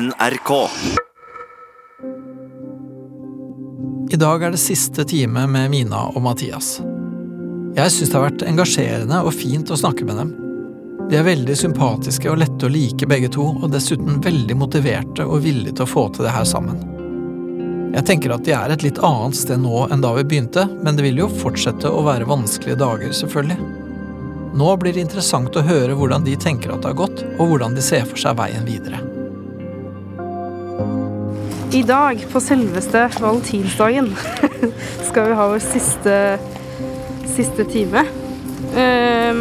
NRK. I dag er det siste time med Mina og Mathias. Jeg syns det har vært engasjerende og fint å snakke med dem. De er veldig sympatiske og lette å like begge to, og dessuten veldig motiverte og villige til å få til det her sammen. Jeg tenker at de er et litt annet sted nå enn da vi begynte, men det vil jo fortsette å være vanskelige dager, selvfølgelig. Nå blir det interessant å høre hvordan de tenker at det har gått, og hvordan de ser for seg veien videre. I dag, på selveste valentinsdagen, skal vi ha vår siste, siste time. Um,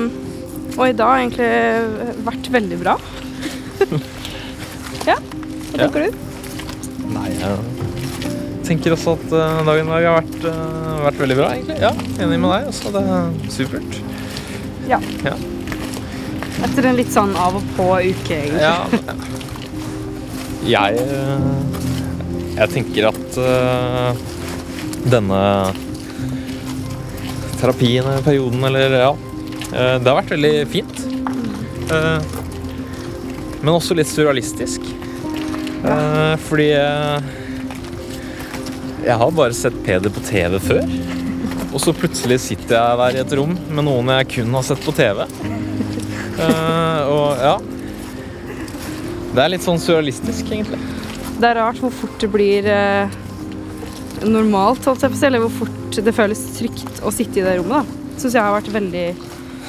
og i dag har egentlig vært veldig bra. ja, hva tenker du? Nei, jeg tenker også at eh, dagen i dag har vært, eh, vært veldig bra, egentlig. Ja, enig med deg. Også. det er supert. Ja. Ja. Etter en litt sånn av og på uke, egentlig. Ja. Jeg eh, Jeg tenker at uh, denne terapien eller perioden, eller ja uh, Det har vært veldig fint. Uh, Men også litt surrealistisk. Fordi jeg har bare sett Peder på TV før. Og så plutselig sitter jeg der i et rom med noen jeg kun har sett på TV. Og ja Det er litt sånn surrealistisk, egentlig. Det er rart hvor fort det blir eh, normalt, holdt jeg på å si, eller hvor fort det føles trygt å sitte i det rommet. da. Syns jeg har vært veldig,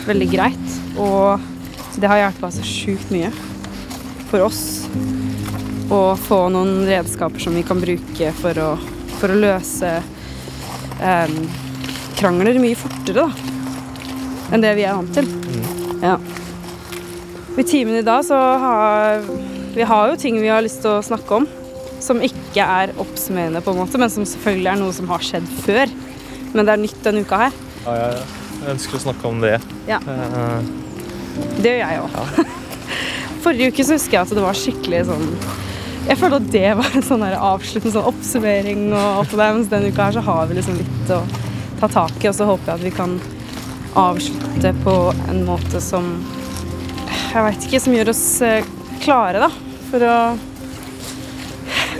veldig greit. Og det har hjulpet så sjukt mye for oss å få noen redskaper som vi kan bruke for å, for å løse eh, krangler mye fortere da, enn det vi er vant til. Ja. I timen i dag så har vi har jo ting vi har lyst til å snakke om som ikke er oppsummerende, på en måte, men som selvfølgelig er noe som har skjedd før. Men det er nytt denne uka her. Ja, jeg, jeg ønsker å snakke om det. Ja. Eh, Det gjør jeg òg. Forrige uke så husker jeg at det var skikkelig sånn Jeg føler at det var en sånn avsluttende sånn oppsummering, og alt det der, mens denne uka her så har vi liksom litt å ta tak i, og så håper jeg at vi kan avslutte på en måte som Jeg veit ikke, som gjør oss eh, klare, da, for å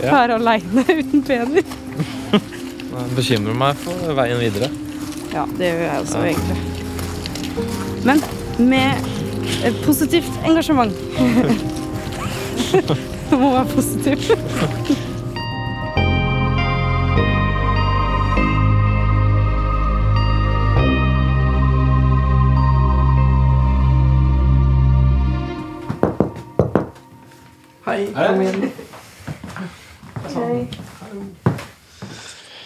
være aleine uten Peder. jeg bekymrer meg for veien videre. Ja, det gjør jeg også, egentlig. Men med positivt engasjement. det må være positivt. Hei, kom inn.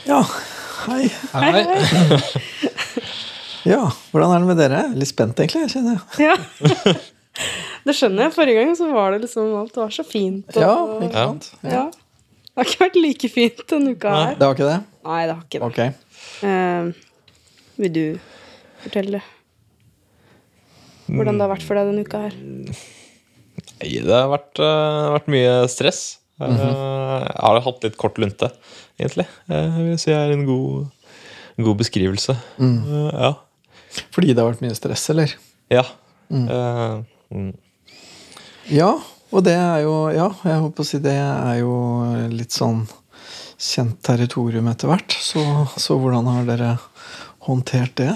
Ja, hei. Hei. Ja, hvordan er det med dere? Er Litt spent, egentlig. jeg kjenner jeg. Ja. Det skjønner jeg. Forrige gang så var det liksom alt var så fint. Og, Ja, ikke sant? ja. Det har ikke vært like fint denne uka her. Det har ikke det? Nei, det har ikke det. Ok. Uh, vil du fortelle hvordan det har vært for deg denne uka her? Nei, det har vært, eh, vært mye stress. Eh, Jeg har hatt litt kort lunte, egentlig. Jeg vil si er en god, en god beskrivelse. Eh, Ja. Fordi det har vært mye stress, eller? ja. Eh, mm. Ja, og det er jo Ja, jeg håper å si det er jo litt sånn kjent territorium etter hvert. Så, så hvordan har dere håndtert det?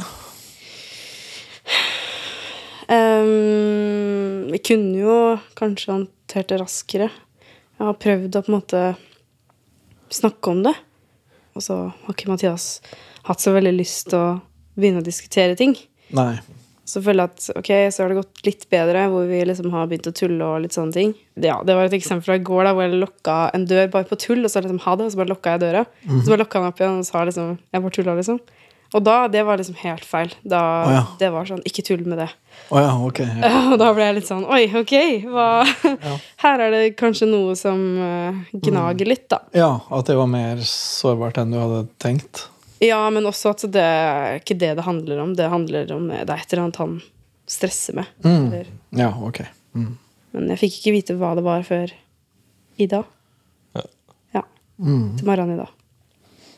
Ehm, vi kunne jo kanskje håndtert det raskere. Jeg har prøvd å på en måte snakke om det. Og så har ikke Mathias hatt så veldig lyst til å begynne å diskutere ting. Nei. Så føler jeg at ok, så har det gått litt bedre, hvor vi liksom har begynt å tulle og litt sånne ting. Ja, Det var et eksempel fra i går da, hvor jeg lokka en dør bare på tull, og så liksom ha det, og så bare lokka jeg døra. Så bare lokka den opp igjen og sa liksom Jeg bare tulla, liksom. Og da, det var liksom helt feil. Da, oh, ja. Det var sånn Ikke tull med det. Oh, ja, ok. Ja. Og da ble jeg litt sånn Oi, ok, hva Her er det kanskje noe som eh, gnager litt, da. ja, at det var mer sårbart enn du hadde tenkt. Ja, men også at det er ikke det det handler om. Det handler om Det er et eller annet han stresser med. Mm. Eller, Ja, ok. Mm. men jeg fikk ikke vite hva det var før i dag. Ja. Mm. Til morgenen i dag.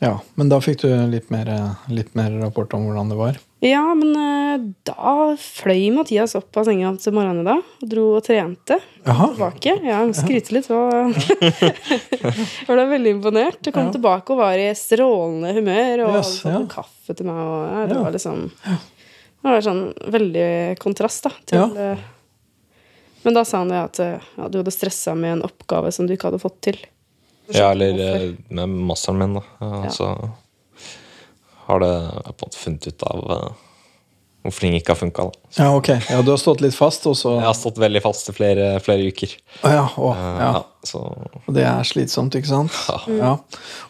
Ja, men da fikk du litt mer, litt mer rapport om hvordan det var. Ja, men eh, da fløy Mathias opp av senga til morgenen da. og dro og trente. Aha. Tilbake. Ja, han skryter litt. Og jeg ble veldig imponert. Jeg kom Ja. tilbake og var i strålende humør og Yes, hadde ja. kaffe til meg. Og, ja, det var liksom Det var sånn veldig kontrast da, til eh, Men da sa han det at eh, ja, du hadde stressa med en oppgave som du ikke hadde fått til. Ja, eller Hvorfor? eh, med masteren min, da. Ja, Ja. Så har det på en måte funnet ut av eh, hvorfor ting ikke har funka. Ja, ok. Ja, du har stått litt fast, og så Jeg har stått veldig fast i flere, flere uker. Ah, ja, å, Eh, ja. ja, Og det er slitsomt, ikke sant? Ja. Ja.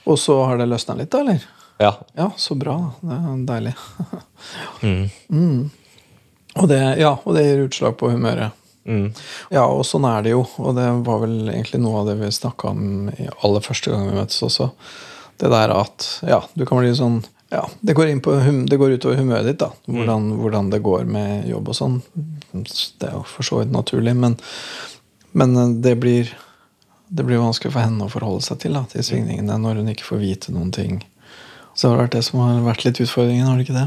Og så har det løsna litt, da, eller? ja. Ja, så bra. Det er deilig. Mm. Og det, ja, og det gir utslag på humøret. Mm. Ja, og sånn er det jo. Og det var vel egentlig noe av det vi snakka om i aller første gang vi møttes også. Det der at ja, du kan bli sånn ja, det går, inn på hum, det går utover humøret ditt, da. Hvordan, hvordan det går med jobb og sånn. Det er jo for så vidt naturlig, men, men det blir det blir vanskelig for henne å forholde seg til da, til svingningene når hun ikke får vite noen ting. Så har det vært det som har vært litt utfordringen, har det ikke det?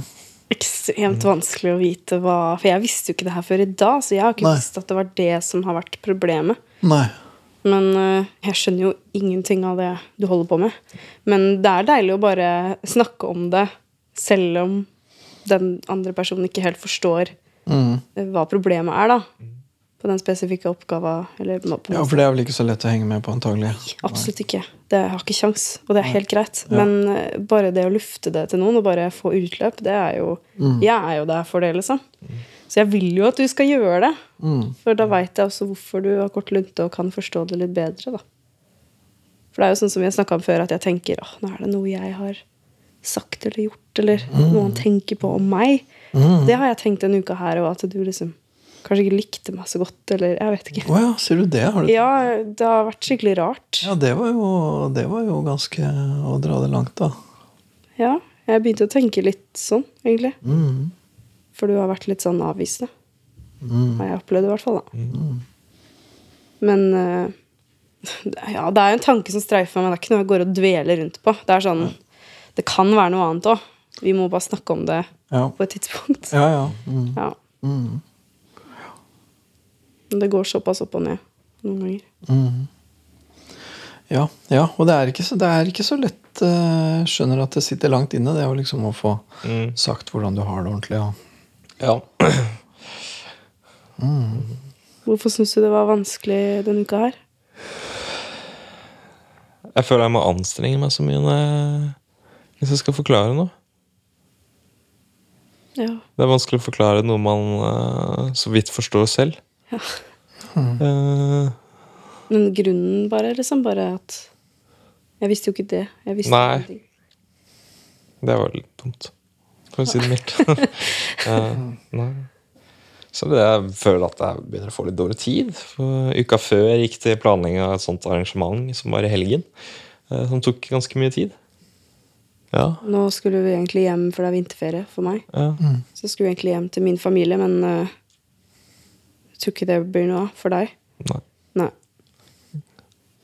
Ekstremt vanskelig å vite hva For jeg visste jo ikke det her før i dag, så jeg har ikke Nei. visst at det var det som har vært problemet. Nei. Men uh, jeg skjønner jo ingenting av det du holder på med. Men det er deilig å bare snakke om det, selv om den andre personen ikke helt forstår Mm. eh, hva problemet er, da. På den spesifikke oppgava. Eller på på Ja, for det er vel ikke så lett å henge med på, antagelig. Absolutt ikke. Det har ikke kjangs, og det er helt greit. Men eh, bare det å lufte det til noen og bare få utløp, det er jo Jeg er jo der for det, liksom. Så jeg vil jo at du skal gjøre det. Mm. For da veit jeg også hvorfor du har kort lunte og kan forstå det litt bedre, da. For det er jo sånn som vi snakka om før, at jeg tenker åh, nå er det noe jeg har sagt eller gjort, eller noen tenker på om meg. Det har jeg tenkt denne uka her, og at du liksom kanskje ikke likte meg så godt, eller jeg vet ikke. Å ja, ser du det? Har du... Ja, det har vært skikkelig rart. Ja, det var, jo, det var jo ganske å dra det langt, da. Ja, jeg begynte å tenke litt sånn, egentlig. Mm. For du har vært litt sånn avvisende. Mm. Har jeg opplevd, i hvert fall. da. Men eh, Ja, det er jo en tanke som streifer meg, men det er ikke noe jeg går og dveler rundt på. Det er sånn Det kan være noe annet òg. Vi må bare snakke om det Ja, på et tidspunkt. ja. ja. Mm. Ja. Mm. Men det går såpass opp og ned noen ganger. Mm. Ja, ja, og det er ikke så, det er ikke så lett uh, Skjønner at det sitter langt inne, det å liksom å få Mm. sagt hvordan du har det ordentlig. Ja. ja. Hvorfor syns du det var vanskelig denne uka her? Jeg føler jeg må anstrenge meg så mye jeg, hvis jeg skal forklare noe. Ja. Det er vanskelig å forklare noe man uh, så vidt forstår selv. Eh, Men grunnen bare, liksom? Bare at Jeg visste jo ikke det. Jeg visste Nei. ingenting. det var litt dumt, for å si det mildt. uh, nei. Så det, jeg føler at jeg begynner å få litt dårlig tid. For uka før jeg gikk til planlegging av et sånt arrangement som var i helgen. eh, Som tok ganske mye tid. Ja. Nå skulle vi egentlig hjem, for det er vinterferie for meg. ja. Så skulle vi egentlig hjem til min familie, men jeg tror ikke det blir noe av for deg. Nei. Nei.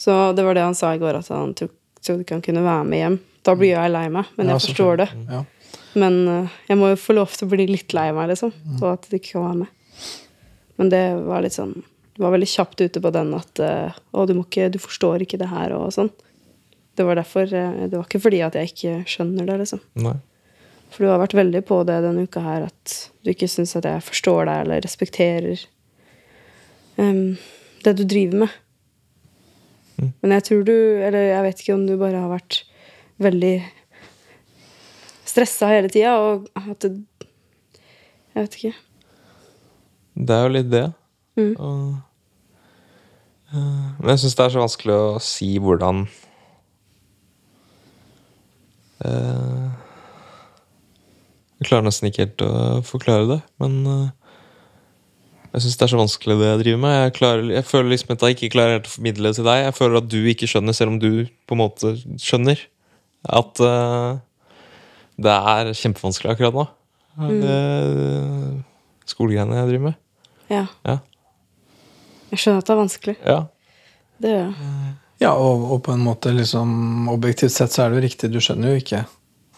Så det var det han sa i går, at han trodde ikke han kunne være med hjem. Da blir jeg lei meg, men Ja, jeg forstår det. Ja. Men uh, jeg må jo få lov til å bli litt lei meg, liksom. Og at du ikke kan være med. Men det var litt sånn Det var veldig kjapt ute på den at uh, Å, du, må ikke, du forstår ikke det her, og sånn. Det var derfor uh, Det var ikke fordi at jeg ikke skjønner det, liksom. Nei. For du har vært veldig på det denne uka her, at du ikke syns at jeg forstår deg eller respekterer em, det du driver med. Men jeg tror du Eller jeg vet ikke om du bare har vært veldig stressa hele tida, og at det Jeg vet ikke. Det er jo litt det. Mm. Og, uh, men jeg syns det er så vanskelig å si hvordan uh, Jeg klarer nesten ikke helt å forklare det, men eh, jeg syns det er så vanskelig det jeg driver med. Jeg, klarer, jeg føler liksom at jeg ikke klarer helt å formidle det til deg. Jeg føler at du ikke skjønner, selv om du på en måte skjønner. At uh, det er kjempevanskelig akkurat nå. Det skolegreiene jeg driver med. Ja. Ja. Jeg skjønner at det er vanskelig. Ja. Det gjør jeg. Ja, og, og på en måte liksom objektivt sett så er det jo riktig, du skjønner jo ikke.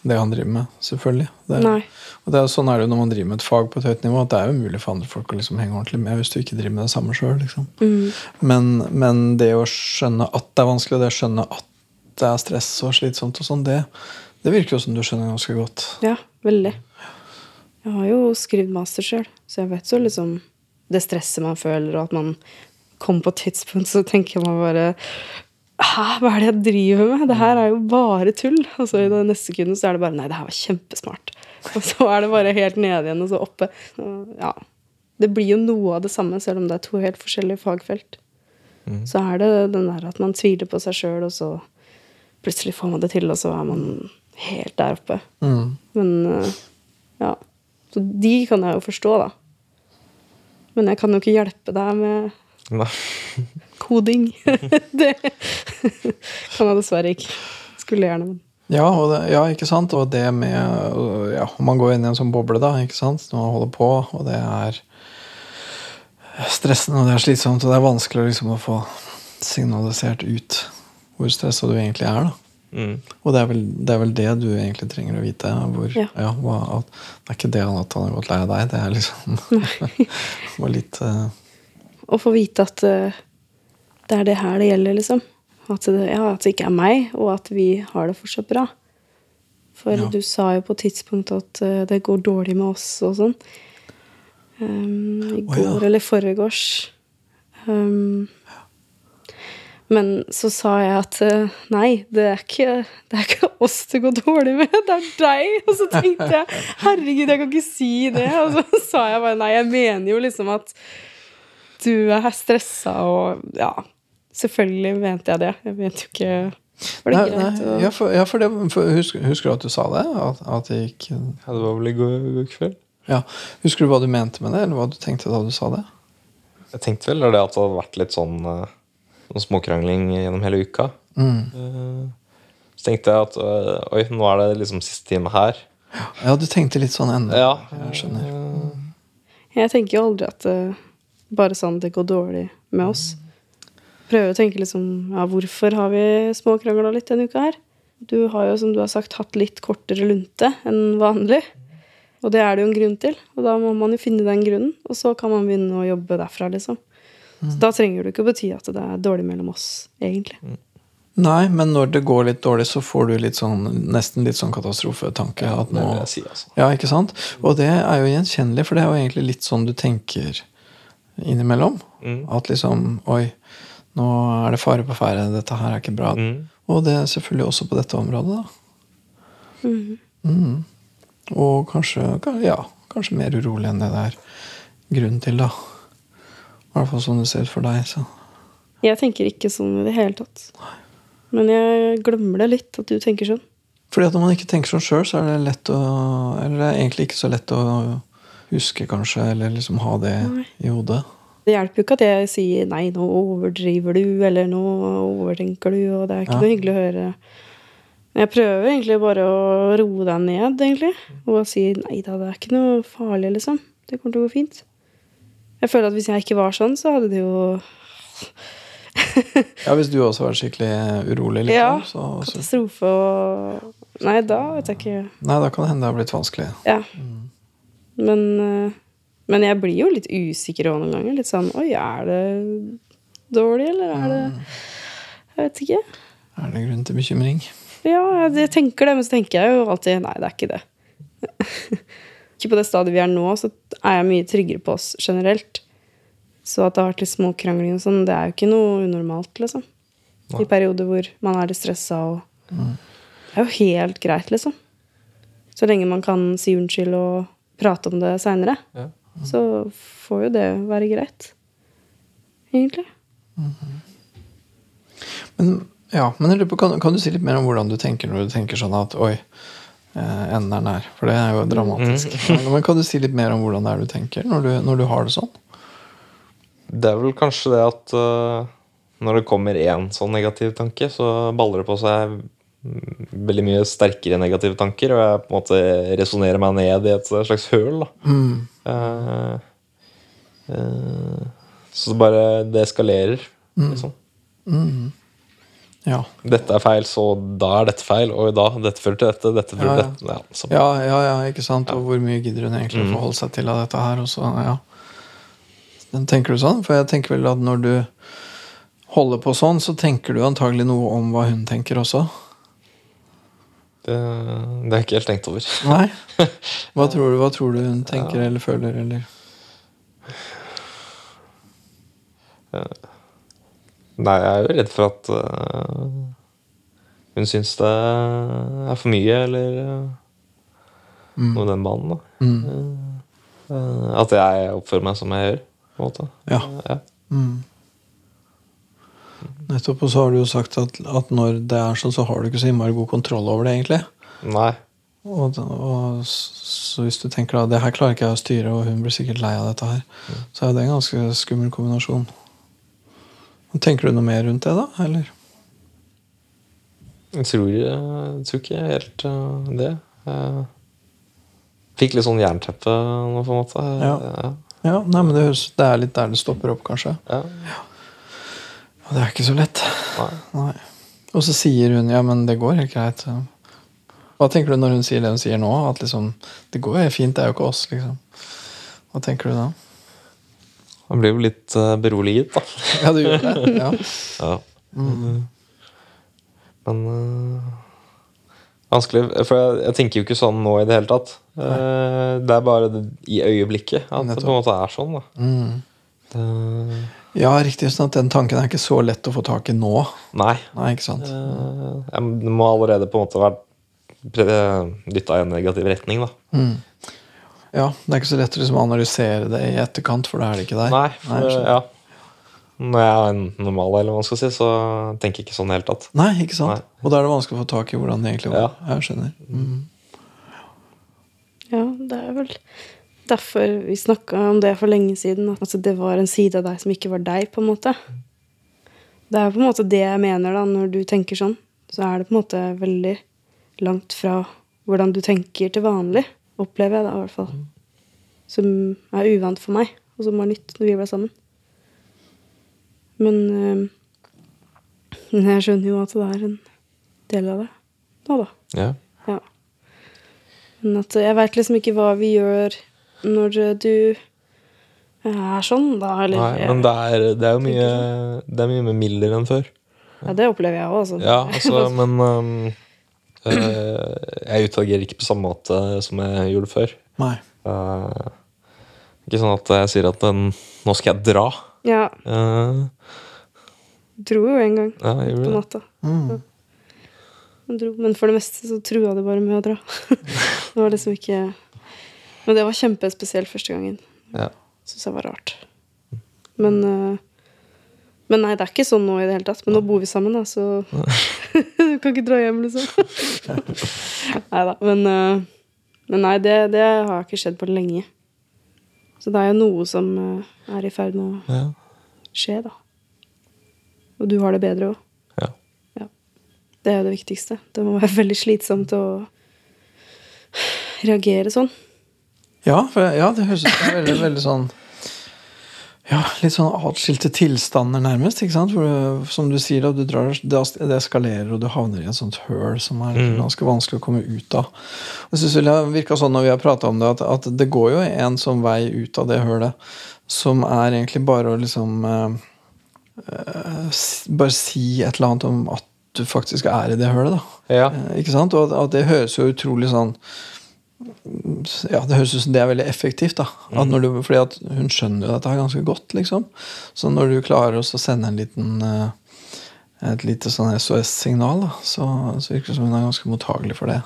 Det han driver med, selvfølgelig. Det, Nei. og det er, sånn er det jo når man driver med et fag på et høyt nivå, at det er jo mulig for andre folk å liksom henge ordentlig med hvis du ikke driver med det samme sjøl. Liksom. Mm. Men, men det å skjønne at det er vanskelig, og det å skjønne at det er stress og slitsomt, og sånn, det, det virker jo som du skjønner ganske godt. Ja, veldig. Jeg har jo skrevet master sjøl, så jeg vet jo liksom det stresset man føler, og at man kommer på et tidspunkt, så tenker man bare Hæ, hva er det jeg driver med? Det her er jo bare tull. Og så i det neste sekundet så er det bare Nei, det her var kjempesmart. Og så er det bare helt nede igjen, og så oppe. Ja. Det blir jo noe av det samme, selv om det er to helt forskjellige fagfelt. Så er det den der at man tviler på seg sjøl, og så plutselig får man det til, og så er man helt der oppe. Mm. Men eh, ja. Så de kan jeg jo forstå, da. Men jeg kan jo ikke hjelpe deg med Nei. Koding. det kan jeg dessverre ikke. Skulle gjerne, men Ja, og det, ja, ikke sant? Og det med ja, Om man går inn i en sånn boble, da, ikke sant? når man holder på, og det er stressende og det er slitsomt, og det er vanskelig liksom å få signalisert ut hvor stressa du egentlig er. da. Mm. Og det er, vel, det er vel det du egentlig trenger å vite. Hvor, Ja. hva, at, det er ikke det at han har gått lei av deg, det er liksom var litt uh... Å få vite at eh, det er det her det gjelder, liksom. At det, ja, at det ikke er meg, og at vi har det fortsatt bra. For Ja. du sa jo på et tidspunkt at eh, det går dårlig med oss og sånn. Um, I går ja. eller foregårs. Um, men så sa jeg at eh, nei, det er, ikke, det er ikke oss det går dårlig med, det er deg. Og så tenkte jeg herregud, jeg kan ikke si det. Og så sa jeg bare nei, jeg mener jo liksom at du er stressa og Ja, selvfølgelig mente jeg det. Jeg mente jo ikke Var det Nei, greit nei, å ja, for, ja, for det, for husker, husker du at du sa det? At, at det gikk Ja, det var vel i går, går kveld. ja. Husker du hva du mente med det, eller hva du tenkte da du sa det? Jeg tenkte vel det at det hadde vært litt sånn uh, noe småkrangling gjennom hele uka. Mm. Eh, så tenkte jeg at øh, oi, nå er det liksom siste time her. Ja, du tenkte litt sånn ennå. Ja. Jeg skjønner. Jeg tenker jo aldri at bare sånn det går dårlig med oss. Prøver å tenke liksom Ja, hvorfor har vi småkrangla litt denne uka her? Du har jo, som du har sagt, hatt litt kortere lunte enn vanlig. Og det er det jo en grunn til. Og da må man jo finne den grunnen, og så kan man begynne å jobbe derfra, liksom. Så da trenger det ikke å bety at det er dårlig mellom oss, egentlig. Nei, men når det går litt dårlig, så får du litt sånn, nesten litt sånn katastrofetanke. at nå, si, altså. ja, ikke sant? Og det er jo gjenkjennelig, for det er jo egentlig litt sånn du tenker innimellom. Mm. At liksom Oi, nå er det fare på ferde. Dette her er ikke bra. Mm. Og det er selvfølgelig også på dette området, da. Mm. Mm. Og kanskje, ja, kanskje mer urolig enn det det er grunn til, da. I hvert fall sånn det ser ut for deg. Så. Jeg tenker ikke sånn i det hele tatt. Men jeg glemmer det litt, at du tenker sånn. Fordi at når man ikke tenker sånn sjøl, så er det lett å Eller det er egentlig ikke så lett å huske, kanskje, eller liksom ha det Nei. i hodet. Det hjelper jo ikke at jeg sier 'nei, nå overdriver du', eller 'nå overtenker du', og det er ikke Ja. noe hyggelig å høre. Jeg prøver egentlig bare å roe deg ned, egentlig. Og si 'nei da, det er ikke noe farlig', liksom. Det kommer til å gå fint. Jeg føler at hvis jeg ikke var sånn, så hadde det jo Ja, Hvis du også var skikkelig urolig, liksom, Ja, så, så katastrofe og Nei, da vet jeg ikke. Nei, da kan det hende det har blitt vanskelig. Ja. Men, eh, men jeg blir jo litt usikker òg noen ganger. Litt sånn Oi, er det dårlig, eller er det Jeg vet ikke. Er det grunn til bekymring? Ja, jeg tenker det, men så tenker jeg jo alltid nei, det er ikke det. ikke på det stadiet vi er nå, så er jeg mye tryggere på oss generelt. Så at det har vært litt småkrangling og sånn, det er jo ikke noe unormalt, liksom. I perioder hvor man er litt stressa og Det er jo helt greit, liksom. Så lenge man kan si unnskyld og prate om det seinere, Ja. Så får jo det være greit. Egentlig. Men, ja, men jeg lurer på, kan, kan du si litt mer om hvordan du tenker når du tenker sånn at oi, eh, enden er nær? For det er jo dramatisk. Men kan du si litt mer om hvordan det er du tenker når du, når du har det sånn? Det er vel kanskje det at uh, når det kommer én sånn negativ tanke, så baller det på seg mm, veldig mye sterkere negative tanker, og jeg på en måte resonnerer meg ned i et slags høl. Mm. Uh, uh, så det bare det eskalerer, liksom. Mm. Ja. Dette er feil, så da er dette feil. Og da, dette fører til dette, dette fører Ja, til ja. dette. Ja, så, Ja, ja, ja, ikke sant? Og hvor mye gidder hun egentlig å Mm. forholde seg til av dette her? Og så, ja. Den tenker du sånn? For jeg tenker vel at når du holder på sånn, så tenker du antagelig noe om hva hun tenker også. Det, det har jeg ikke helt tenkt over. Nei? Hva tror du, hva tror du hun tenker eller føler, eller Nei, jeg er jo redd for at uh, hun syns det er for mye, eller uh, Mm. noe i den banen. da. mm. Uh, at jeg oppfører meg som jeg gjør. på en måte. Ja. Ja. Mm. Nettopp. Og så har du jo sagt at, at når det er sånn, så har du ikke så innmari god kontroll over det, egentlig. Nei. Og, og så hvis du tenker da det her klarer ikke jeg å styre, og hun blir sikkert lei av dette her, så er det en ganske skummel kombinasjon. Tenker du noe mer rundt det, da? Eller? Jeg tror, jeg tror ikke helt øh, det. Jeg fikk litt sånn jernteppe nå, på en måte. Ja. Ja. Ja, nei, men det, det er litt der det stopper opp, kanskje. Ja. Ja. Og det er ikke så lett. Nei. Nei. Og så sier hun ja, men det går helt greit. Hva tenker du når hun sier det hun sier nå? At liksom det går helt fint, det er jo ikke oss, liksom. Hva tenker du da? Man blir jo litt uh, beroliget, da. Ja, du gjør det? Ja. Ja. Men uh, Vanskelig. For jeg, jeg tenker jo ikke sånn nå i det hele tatt. Uh, det er bare det, i øyeblikket at det på en måte er sånn. da. Mm. Det, ja, riktig. sånn at Den tanken er ikke så lett å få tak i nå. nei. Nei, ikke sant? Eh, jeg- det må allerede på en måte være dytta i en negativ retning. da. Mm. Ja, Det er ikke så lett å liksom analysere det i etterkant, for da er det ikke der. Nei, for, Nei ja. Når jeg er en normal, eller hva man skal si, så tenker jeg ikke sånn i det hele tatt. Nei, ikke sant? Nei. Og da er det vanskelig å få tak i hvordan det egentlig var. Ja. Jeg skjønner. Mm. Ja, det er vel derfor vi snakka om det for lenge siden. At altså, det var en side av deg som ikke var deg, på en måte. Det er på en måte det jeg mener da, når du tenker sånn. Så er det på en måte veldig langt fra hvordan du tenker til vanlig, opplever jeg da i hvert fall. Som er uvant for meg, og som var nytt når vi ble sammen. Men øh, jeg skjønner jo at det er en del av det nå, da. Ja. Ja. Men at jeg veit liksom ikke hva vi gjør når eh, du er sånn, da. Eller Nei, men det er, det er jo mye Det er mye mer mildere enn før. Ja, det opplever jeg òg, altså. Ja, altså, men um, eh, Jeg utagerer ikke på samme måte som jeg gjorde før. Nei. Uh, ikke sånn at jeg sier at den, nå skal jeg dra. Ja, Uh, dro jo en gang ja, jeg på natta. Mm. Men, men for det meste så trua det bare med å dra. det var liksom ikke Men det var kjempespesielt første gangen. Ja. Syns jeg var rart. Men eh, Men nei, det er ikke sånn nå i det hele tatt. Men nå bor vi sammen, da, så Du kan ikke dra hjem, liksom. nei da. Men, eh, men nei, det, det har ikke skjedd på lenge. Så det er jo noe som eh, er i ferd med å skje, da. Og du har det bedre òg. Ja. Ja. Det er jo det viktigste. Det må være veldig slitsomt å reagere sånn. Ja, for, ja, det høres ut som veldig, veldig sånn Ja, litt sånn atskilte tilstander, nærmest. ikke sant? Du- som du sier, da, du drar, det eskalerer, og du havner i et sånt høl som er Mm. ganske vanskelig å komme ut av. Jeg synes det virka sånn når vi har prata om det, at, at det går jo en sånn vei ut av det hølet som er egentlig bare å liksom eh, eh, Bare si et eller annet om at du faktisk er i det hølet, da. Ja. Eh, Ikke sant? Og at, at det høres jo utrolig sånn Ja, det høres ut som det er veldig effektivt. da at når du, Fordi at hun skjønner jo dette ganske godt, liksom. Så når du klarer å sende en liten eh, et lite sånn SOS-signal, da så, så virker det som hun er ganske mottagelig for det.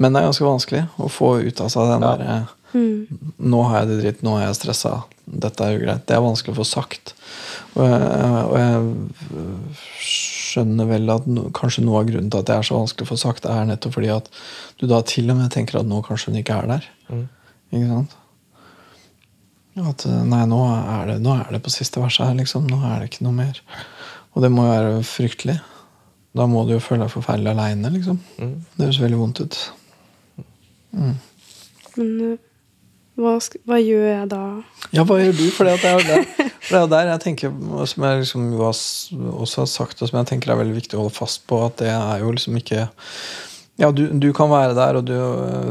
Men det er ganske vanskelig å få ut av seg den Ja. der eh, Nå har jeg det dritt, nå er jeg stressa. Dette er ugreit. Det er vanskelig å få sagt. Og jeg, og jeg skjønner vel at no, kanskje noe av grunnen til at det er så vanskelig å få sagt, er nettopp fordi at du da til og med tenker at nå kanskje hun ikke er der. Mm. Ikke sant? At eh, nei, nå er, det, nå er det på siste verset her, liksom. Nå er det ikke noe mer. Og det må jo være fryktelig. Da må du jo føle deg forferdelig aleine, liksom. Mm. Det høres veldig vondt ut. Men eh, hva, hva gjør jeg da? Ja, hva gjør du? For det er der, for det er der jeg tenker, som jeg liksom også har sagt, og som jeg tenker er veldig viktig å holde fast på, at det er jo liksom ikke Ja, du, du kan være der, og du,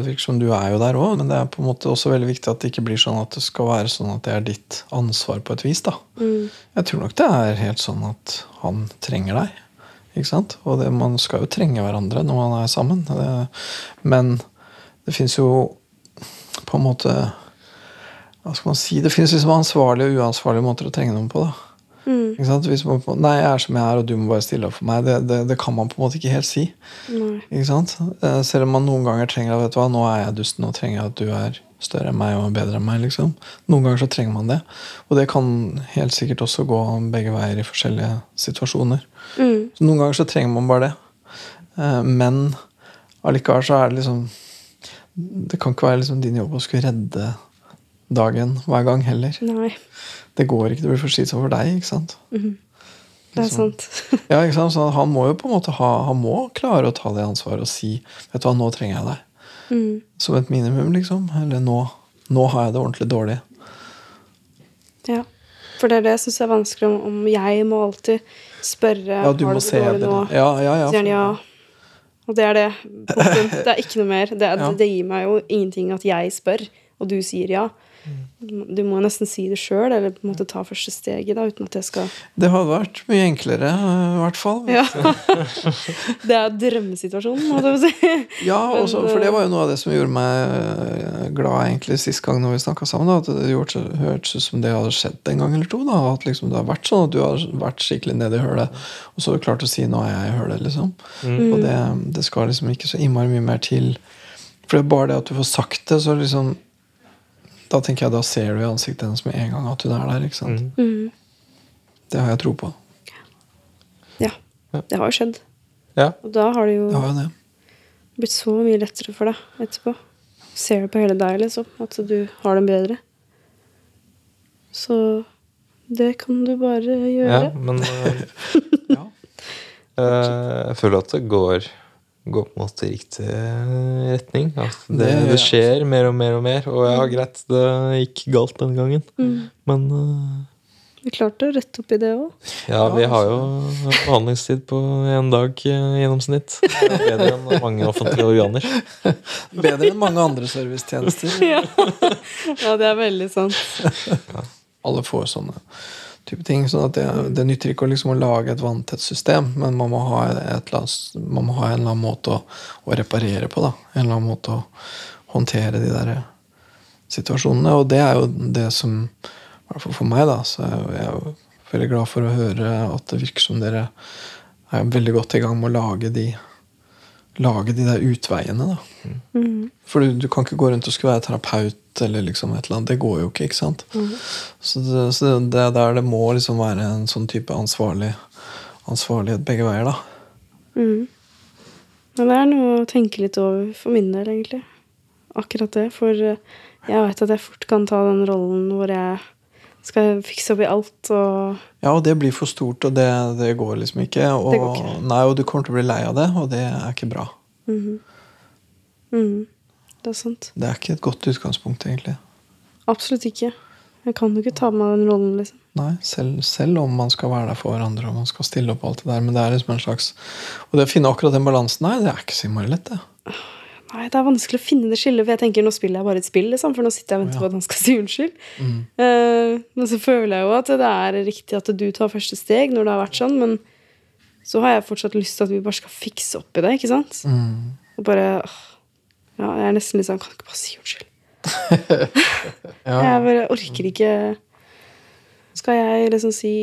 virker som du er jo der òg, men det er på en måte også veldig viktig at det ikke blir sånn at det skal være sånn at det er ditt ansvar på et vis. da. Mm. Jeg tror nok det er helt sånn at han trenger deg. Ikke sant? Og det, man skal jo trenge hverandre når man er sammen. Det, men det fins jo på en måte Hva skal man si? Det fins liksom ansvarlige og uansvarlige måter å trenge noen på. da. Mm. Ikke sant? Hvis man, nei, jeg er som jeg er, og du må bare stille opp for meg. Det, det, det kan man på en måte ikke helt si. Nei. Ikke sant? Eh, Selv om man noen ganger trenger at vet du hva, nå er jeg dusten, nå trenger jeg at du er større enn meg og bedre enn meg. liksom. Noen ganger så trenger man det. Og det kan helt sikkert også gå begge veier i forskjellige situasjoner. Mm. Så noen ganger så trenger man bare det. Eh, Men allikevel så er det liksom Det kan ikke være liksom din jobb å skulle redde dagen hver gang heller. Nei. Det går ikke, det blir for slitsomt for deg. ikke sant? Mhm. Det er Liksom. sant. Ja, ikke sant? Så han må jo på en måte ha Han må klare å ta det ansvaret og si Vet du hva, nå trenger jeg deg. Mm. Som et minimum, liksom. Eller nå, nå har jeg det ordentlig dårlig. Ja. For det er det jeg syns er vanskelig, om, om jeg må alltid spørre Ja, du må se det nå. Ja, ja, ja. Og det er det. Punktum. Det er ikke noe mer. Det, Ja. det gir meg jo ingenting at jeg spør, og du sier ja. Mm. Du må nesten si det sjøl, eller på en måte ta første steget, da, uten at jeg skal Det hadde vært mye enklere, i hvert fall. Ja. Det er drømmesituasjonen, må du si. Ja, også, for det eh, var jo noe av det som gjorde meg eh, glad egentlig sist gang når vi snakka sammen. Da, at det gjorde, hørtes ut som det hadde skjedd en gang eller to. Da, at liksom det har vært sånn at du har vært skikkelig nede i hølet, og så har du klart å si 'nå er jeg i hølet'. liksom. Mm. Og det, det skal liksom ikke så innmari mye mer til. For det er bare det at du får sagt det, så liksom Da tenker jeg da ser du i ansiktet hennes med en gang at hun er der. ikke sant? Mm. Mm. Det har jeg tro på. Ja. Det har jo skjedd. Ja. Og da har det jo Det har det. blitt så mye lettere for deg etterpå. Ser du på hele deg, liksom, at du har det bedre. Så det kan du bare gjøre. ja, men uh, Ja. Uh, jeg føler at det går, går på en måte i riktig retning. Altså, det, Det det skjer mer og mer og mer. Og ja, greit, det gikk galt den gangen. Mm. Men uh, Vi klarte å rette opp i det òg. ja, vi har jo behandlingstid på én dag eh, i gjennomsnitt. Bedre enn mange offentlige organer. Bedre enn mange andre servicetjenester. Ja. ja, det er veldig sant. Alle får sånne type ting. sånn at det, det nytter ikke å, liksom, å lage et vanntett system, men man må ha, et eller annet, man må ha en eller annen måte å, å reparere på. da, En eller annen måte å håndtere de der situasjonene. Og det er jo det som I hvert fall for meg, da, så jeg, jeg er jo veldig glad for å høre at det virker som dere er veldig godt i gang med å lage de Lage de der utveiene, da. Mm. For du, du kan ikke gå rundt og skulle være terapeut eller liksom et eller annet. Det går jo ikke, ikke sant? Så, det, så det er der det må liksom være en sånn type ansvarlig, ansvarlighet begge veier, da. Mm. Men det er noe å tenke litt over for min del, egentlig. Akkurat det. For eh, jeg vet at jeg fort kan ta den rollen hvor jeg skal fikse opp i alt og Ja, og det blir for stort, og det, det går liksom ikke. Og, Det går ikke. Nei, og du kommer til å bli lei av det, og det er ikke bra. Mm. Mhm. Det er sant. Det er ikke et godt utgangspunkt, egentlig. Absolutt ikke. Jeg kan jo ikke ta med meg den rollen, liksom. Nei, selv, selv om man skal være der for hverandre og man skal stille opp alt det der. Men det er liksom en slags Og det å finne akkurat den balansen, her, det er ikke så innmari lett, det. Nei, Det er vanskelig å finne det skillet, for jeg tenker nå spiller jeg bare et spill. Liksom, for nå sitter jeg og venter ja. på at han skal si unnskyld. Mm. Uh, men så føler jeg jo at det er riktig at du tar første steg når det har vært sånn, men så har jeg fortsatt lyst til at vi bare skal fikse opp i det, ikke sant? Mm. Og bare åh, Ja, jeg er nesten litt sånn Kan du ikke bare si unnskyld? Ja. Jeg bare orker ikke Skal jeg liksom si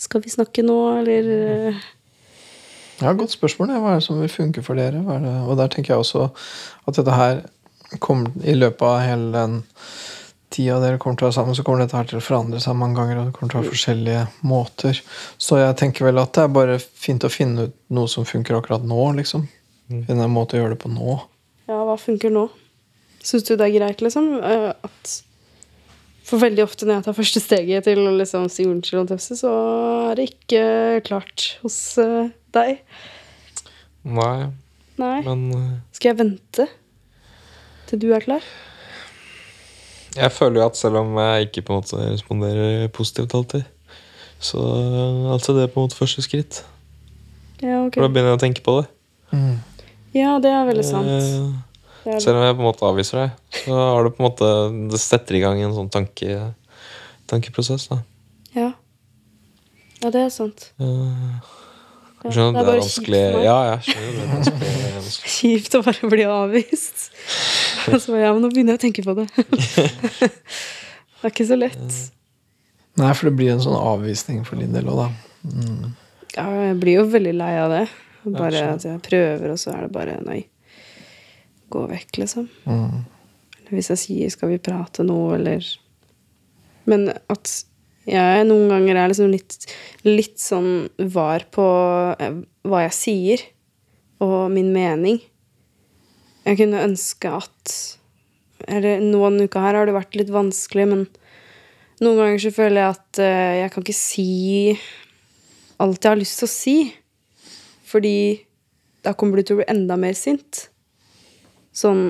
Skal vi snakke nå, eller Ja, Godt spørsmål. Hva er det som vil funke for dere? Hva er det? Og der tenker jeg også at dette her kommer i løpet av hele den tida dere kommer til å være sammen, så kommer dette her til å forandre seg mange ganger, og det kommer til å være forskjellige måter. Så jeg tenker vel at det er bare fint å finne ut noe som funker akkurat nå, liksom. Finne en måte å gjøre det på nå. Hva funker nå? Syns du det er greit, liksom? eh, At For veldig ofte når jeg tar første steget til å liksom si unnskyld og tøfse, så er det ikke klart hos eh, deg. Nei, Nei. men eh, Skal jeg vente til du er klar? Jeg føler jo at selv om jeg ikke på en måte responderer positivt alltid, så altså det er på en måte første skritt. Ja, ok. For da begynner jeg å tenke på det. Mm. Ja, det er veldig sant. Eh, Selv om jeg på en måte avviser deg, så har du på en måte Det setter i gang en sånn tanke, tankeprosess. da Ja. ja, det er sant. Ja, Jeg skjønner at det er vanskelig kjipt for meg. Ja, jeg skjønner det er vanskelig, vanskelig. Kjipt å bare bli avvist. Og så, ja, men nå begynner jeg å tenke på det. det er ikke så lett. Nei, for det blir en sånn avvisning for din del òg, da. Mm. Ja, jeg blir jo veldig lei av det. Bare at jeg prøver, og så er det bare nei. Gå vekk, liksom. Mm. Eller hvis jeg sier 'skal vi prate nå', eller Men at jeg noen ganger er liksom litt, litt sånn var på eh, hva jeg sier, og min mening. Jeg kunne ønske at Eller noen uker her har det vært litt vanskelig, men noen ganger så føler jeg at eh, jeg kan ikke si alt jeg har lyst til å si. Fordi da kommer du til å bli enda mer sint. Sånn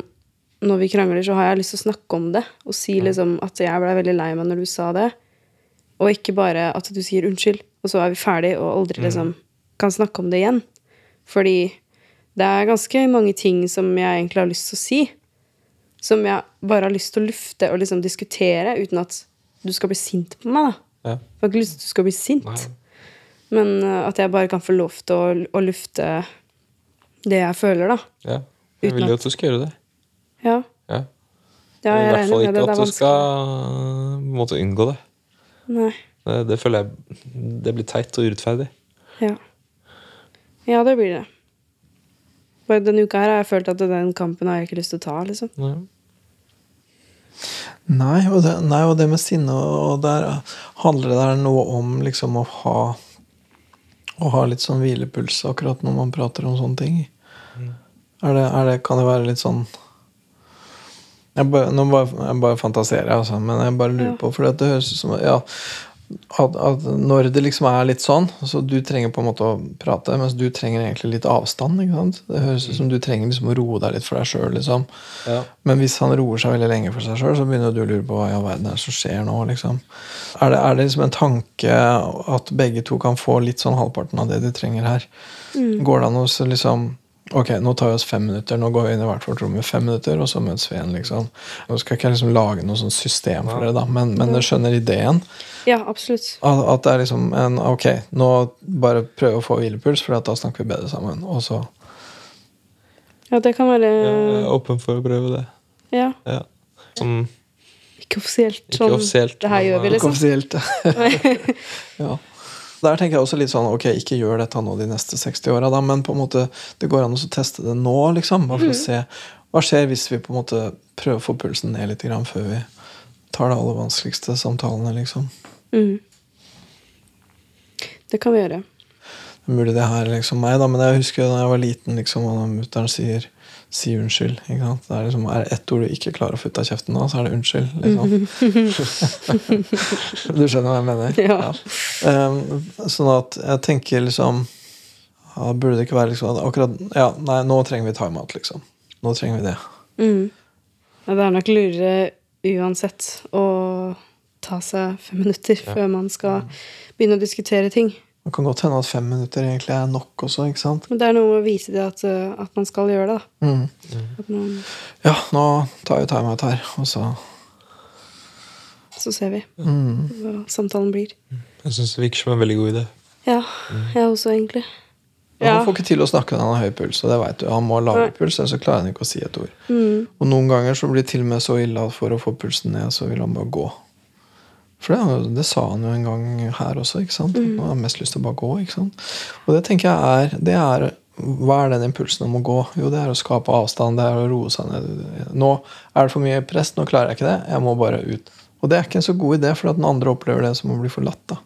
når vi krangler, så har jeg lyst til å snakke om det. Og si liksom at jeg ble veldig lei meg når du sa det. Og ikke bare at du sier unnskyld, og så er vi ferdig og aldri liksom kan snakke om det igjen. Fordi det er ganske mange ting som jeg egentlig har lyst til å si. Som jeg bare har lyst til å lufte og liksom diskutere uten at du skal bli sint på meg. da. Ja. Jeg har ikke lyst til at du skal bli sint. Nei. Men uh, at jeg bare kan få lov til å, å lufte det jeg føler, da. Ja. Jeg vil jo at- du skal gjøre det. Ja, Ja. ja I hvert fall ikke at du skal måte unngå det. Nei. det. Det føler jeg det blir teit og urettferdig. Ja. ja, det blir det. Bare denne uka her har jeg følt at den kampen har jeg ikke lyst til å ta, liksom. Nei. Nei, og det, nei, og det med sinne og der handler det der noe om liksom å ha Å ha litt sånn hvilepuls akkurat når man prater om sånne ting. Er det, er det, kan det være litt sånn jeg bare, Nå bare, jeg bare fantaserer, altså, men jeg bare lurer Ja. på For det høres ut som ja, at, at når det liksom er litt sånn Så du trenger på en måte å prate, mens du trenger egentlig litt avstand. Ikke sant? Det høres ut som du trenger liksom å roe deg litt for deg sjøl. Liksom. Ja. Men hvis han roer seg veldig lenge for seg sjøl, så begynner du å lure på hva i all verden er det som skjer nå. liksom. Er det, er det liksom en tanke at begge to kan få litt sånn halvparten av det de trenger her? Går det an å liksom Ok, nå tar vi oss fem minutter. Nå går vi inn i hvert vårt rom i fem minutter, og så møtes vi igjen. liksom. Nå skal ikke jeg liksom lage noe sånn system for dere, da, men, men dere skjønner ideen? Ja, absolutt. At, at det er liksom en Ok, nå bare prøve å få hvilepuls, for da snakker vi bedre sammen. Og så Ja, det kan være Jeg er åpen for å prøve det. Ja. Ja. Som Ikke offisielt. Ikke Sånn, offisielt, Det her men, gjør vi, liksom. Ikke offisielt. ja. Der tenker jeg også litt sånn Ok, ikke gjør dette nå de neste 60 åra, men på en måte det går an å teste det nå, liksom. Bare for å se hva skjer hvis vi på en måte prøver å få pulsen ned litt grann før vi tar de aller vanskeligste samtalene, liksom. Mm. Det kan vi gjøre. Det er mulig det her er liksom meg, da, men jeg husker da jeg var liten, liksom, og mutter'n sier Si unnskyld. Det er, liksom, er det ett ord du ikke klarer å få ut av kjeften nå, så er det unnskyld. Liksom. du skjønner hva jeg mener? Ja. Um, sånn at jeg tenker liksom ja, Burde det ikke være liksom akkurat Ja, nei, nå trenger vi timeout, liksom. Nå trenger vi det. Mm. Ja, det er nok lurere uansett å ta seg fem minutter før man skal begynne å diskutere ting. Det kan godt hende at fem minutter egentlig er nok også, ikke sant? Men det er noe med å vise det at, uh, at man skal gjøre det. da. Mm. At man, Ja, nå tar vi timeout her, og så så ser vi mm. hva samtalen blir. jeg syns det virker som en veldig god idé. Ja, jeg også, egentlig. Han får ikke til å snakke når han har høy puls, og det vet du. Han må ha lav puls, ellers så klarer han ikke å si et ord. Mm. Og noen ganger så blir det til og med så ille at for å få pulsen ned, så vil han bare gå. For det, det sa han jo en gang her også. ikke sant? Han har mest lyst til å bare gå. ikke sant? Og det tenker jeg er, det er Hva er den impulsen om å gå? Jo, det er å skape avstand. Det er å roe seg ned. Nå er det for mye press. Nå klarer jeg ikke det. Jeg må bare ut. Og det er ikke en så god idé, for at den andre opplever det som å bli forlatt. da.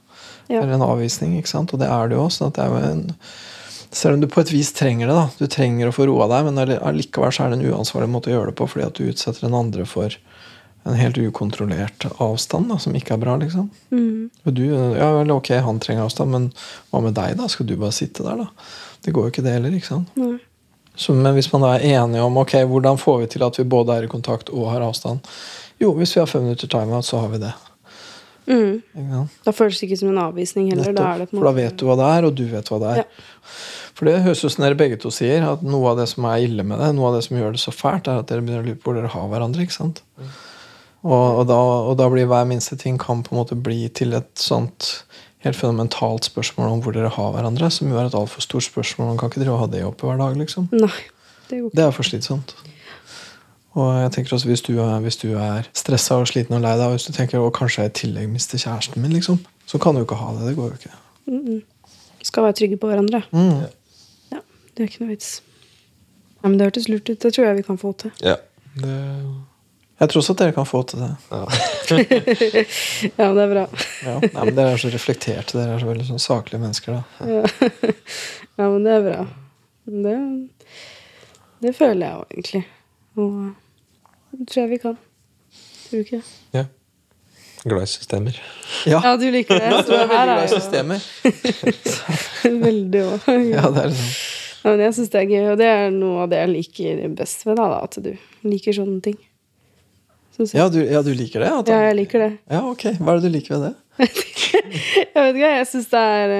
Ja. Eller en avvisning. ikke sant? Og det er det jo også. sånn at det er jo en selv om du på et vis trenger det, da. Du trenger å få roa deg, men all- allikevel så er det en uansvarlig måte å gjøre det på, fordi at du utsetter den andre for en helt ukontrollert avstand, da, som ikke er bra, liksom. Mm. Og du, ja vel, ok, han trenger avstand, men hva med deg, da? Skal du bare sitte der, da? Det går jo ikke det heller, ikke sant? Mm. Så, men hvis man da er enige om ok, hvordan får vi til at vi både er i kontakt og har avstand Jo, hvis vi har fem minutter timeout, så har vi det. Mm. Ja. Da føles det ikke som en avvisning heller. Da er det Nettopp. på en For da vet du hva det er, og du vet hva det er. For det høres ut som dere begge to sier, at noe av det som er ille med det, noe av det som gjør det så fælt, er at dere begynner å lure på hvor dere har hverandre. ikke sant? Og, og, da, og da blir hver minste ting kan på en måte bli til et sånt helt fundamentalt spørsmål om hvor dere har hverandre, som jo er et altfor stort spørsmål. Man kan ikke drive og ha det oppe hver dag, liksom. Nei, det går ikke. Det er for slitsomt. Og jeg tenker også hvis du er, hvis du er stressa og sliten og lei deg, og hvis du tenker å kanskje jeg i tillegg mister kjæresten min, liksom, så kan du jo ikke ha det. Det går jo ikke. Mm-mm. Skal være trygge på hverandre. Mm. Ja, det er ikke noe vits. Ja, men Det hørtes lurt ut. Det tror jeg vi kan få til. Ja. Det, Jeg tror også at dere kan få til det. ja. Ja, det er bra. Ja. Nei, men Dere er så reflekterte. Dere er så veldig sånn saklige mennesker. da. Ja, ja men det er bra. Det, det føler jeg jo egentlig. Og det tror jeg vi kan. Tror du ikke det? ja. Glad i systemer. Ja, Ja, du liker det. Så du er veldig glad i er systemer. veldig òg. Ja, det er liksom Ja, men jeg syns det er gøy, og det er noe av det jeg liker best ved deg, at du liker sånne ting. Synes jeg. ja du, ja, du liker det? Ja, jeg liker det. ja, ok. Hva er det du liker ved det? Jeg vet ikke, jeg syns det er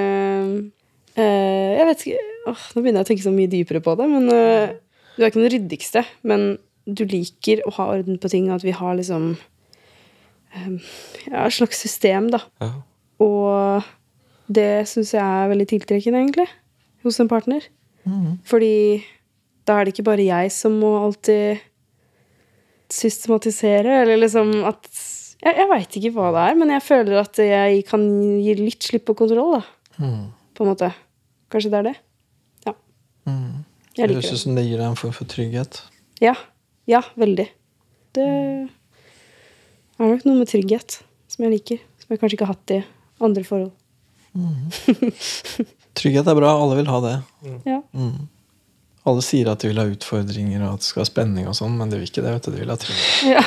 eh, Jeg vet ikke åh, Nå begynner jeg å tenke så mye dypere på det, men eh, du er ikke den ryddigste. Men du liker å ha orden på ting, at vi har liksom ja, et slags system, da. Ja. Og det syns jeg er veldig tiltrekkende, egentlig, hos en partner. Mm. Fordi da er det ikke bare jeg som må alltid systematisere, eller liksom at Jeg, jeg veit ikke hva det er, men jeg føler at jeg kan gi litt slipp på kontroll, da. Mm. På en måte. Kanskje det er det? Ja. Mm. Jeg Det liker høres ut det. som det gir deg en form for trygghet. Ja. Ja, veldig. Det er nok noe med trygghet som jeg liker. Som jeg kanskje ikke har hatt i andre forhold. Trygghet er bra. Alle vil ha det. Ja. Mhm. Alle sier at de vil ha utfordringer og at det skal ha spenning, og sånn, men de vil ikke det. vet du. De vil ha trygghet. ja.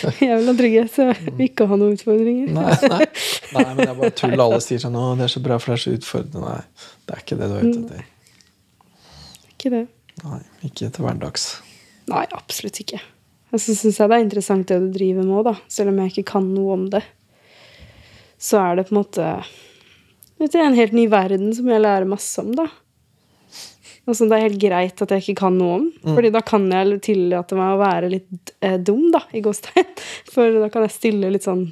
Jeg vil ha trygghet, så jeg vil ikke ha noen utfordringer. Nei, nei. nei, men det er bare tull. Alle sier sånn 'Å, det er så bra, for det er så utfordrende'. Nei, det er ikke det du er ute etter. Ikke det. Nei, ikke til hverdags. Nei, absolutt ikke. Og så syns jeg det er interessant det du driver med òg. Selv om jeg ikke kan noe om det. Så er det på en måte vet du, en helt ny verden som jeg lærer masse om, da. Som det er helt greit at jeg ikke kan noe om. Fordi da kan jeg tillate meg å være litt eh, dum, da, i gåstegn. For da kan jeg stille litt sånn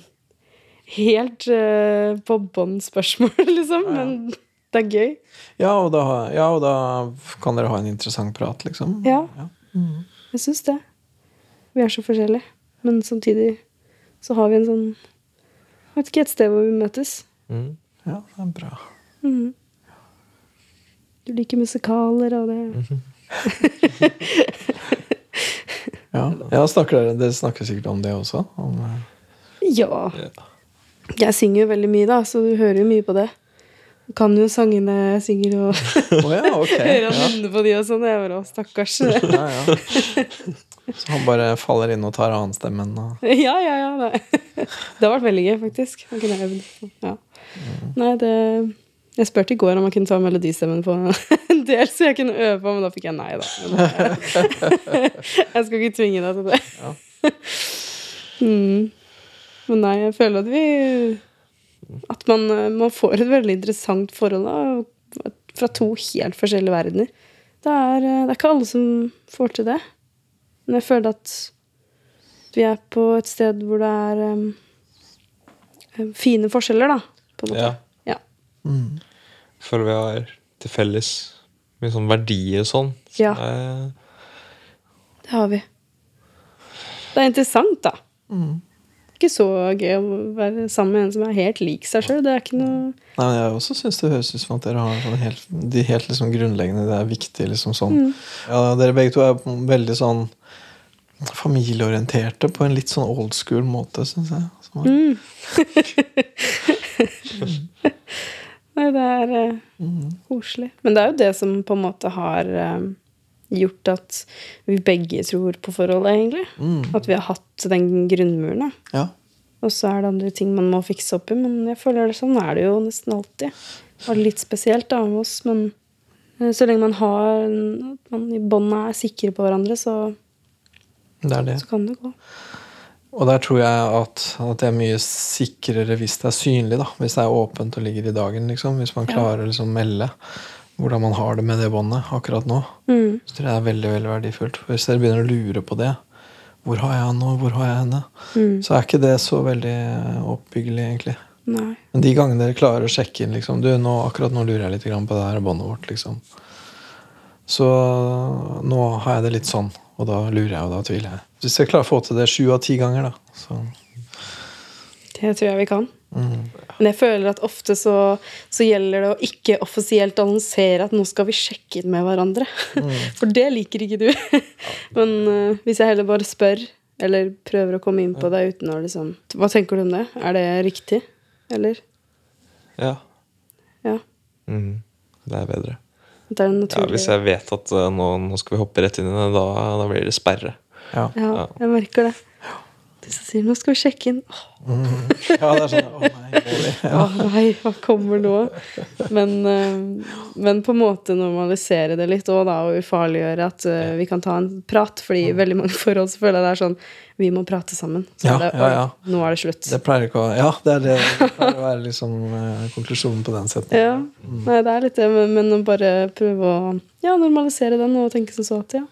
helt eh, på bånn spørsmål, liksom. Men det er gøy. Ja og, da, ja, og da kan dere ha en interessant prat, liksom. Ja. Jeg syns det. Vi er så forskjellige. Men samtidig så har vi en sånn Vet ikke, et sted hvor vi møtes. Mm. Ja, det er bra. Mhm. Du liker musikaler og det Ja, ja snakker dere, dere snakker sikkert om det også? Om, eh, Ja. Jeg synger jo veldig mye, da, så du hører jo mye på det. Du kan jo sangene jeg synger, og oh, ja, okay. hører han Ja. på de og sånn. Jeg bare, å, stakkars. Ja, ja. Så han bare faller inn og tar annenstemmen og Ja, ja, ja. Nei. Det har vært veldig gøy, faktisk. Kunne øvd. Ja. Nei, det Jeg spurte i går om jeg kunne ta melodistemmen på en del, så jeg kunne øve på, men da fikk jeg nei, da. Jeg skal ikke tvinge deg til det. Ja. Mm. Men nei, jeg føler at vi At man, eh, man får et veldig interessant forhold da, fra to helt forskjellige verdener. Det er, eh, det er ikke alle som får til det. Men jeg føler at vi er på et sted hvor det er em, fine forskjeller, da. På en måte. Ja. Mm. Føler vi har til felles mye sånn verdier og sånn. Så Ja. det er- Det har vi. Det er interessant, da. Mm. Ikke så gøy å være sammen med en som er helt lik seg sjøl. Det er ikke noe Nei, men Jeg også syns det høres ut som at dere har sånn helt, de helt liksom grunnleggende Det er viktig, liksom sånn Mm. Ja, Dere begge to er veldig sånn familieorienterte på en litt sånn old school måte, syns jeg. Som er- mm. Nei, det er eh, Mm. koselig. Men det er jo det som på en måte har eh, gjort at vi begge tror på forholdet, egentlig. Mm. At vi har hatt den grunnmuren. Ja. Og så er det andre ting man må fikse opp i, men jeg føler det sånn er det jo nesten alltid. Det var litt spesielt da med oss, men Eh, Så lenge man har at man i bånda er sikre på hverandre, så, Det det. så kan det gå. Og der tror jeg at, at det er mye sikrere hvis det er synlig. da Hvis det er åpent og ligger i dagen. liksom Hvis man klarer å liksom melde hvordan man har det med det båndet akkurat nå. Mm. Så tror jeg det er veldig veldig verdifullt. For Hvis dere begynner å lure på det Hvor har jeg han nå? Hvor har jeg henne? Mm. Så er ikke det så veldig oppbyggelig, egentlig. Nei. Men de gangene dere klarer å sjekke inn liksom, du, nå, Akkurat nå lurer jeg litt på det her båndet vårt. liksom Så nå har jeg det litt sånn, og da lurer jeg, og da tviler jeg. Hvis jeg klarer å få til det sju av ti ganger, da så Det tror jeg vi kan. mm. Men jeg føler at ofte så, så gjelder det å ikke offisielt annonsere at nå skal vi sjekke inn med hverandre. For det liker ikke du. Men uh, hvis jeg heller bare spør, eller prøver å komme inn på deg uten å liksom Hva tenker du om det? Er det riktig? Eller? Ja. Ja. Mm. Det er bedre. Det er Ja, hvis jeg vet at uh, nå, nå skal vi hoppe rett inn i det, da, da blir det sperre. Ja. Ja, jeg merker det. De som sier 'nå skal vi sjekke inn'. Åh, ja, det er sånn Å nei. Ja. Å nei, hva kommer nå? Men, eh, men på en måte normalisere det litt òg, da, og ufarliggjøre at eh, vi kan ta en prat. Fordi i veldig mange forhold så føler jeg det er sånn Vi må prate sammen. Så Ja, er det, ja, ja. Nå er det slutt. Det pleier ikke å Ja, det er det. Det pleier å være liksom eh, konklusjonen på den setningen. Ja, nei, det er litt det, men, men å bare prøve å ja, normalisere den og tenke som så at ja,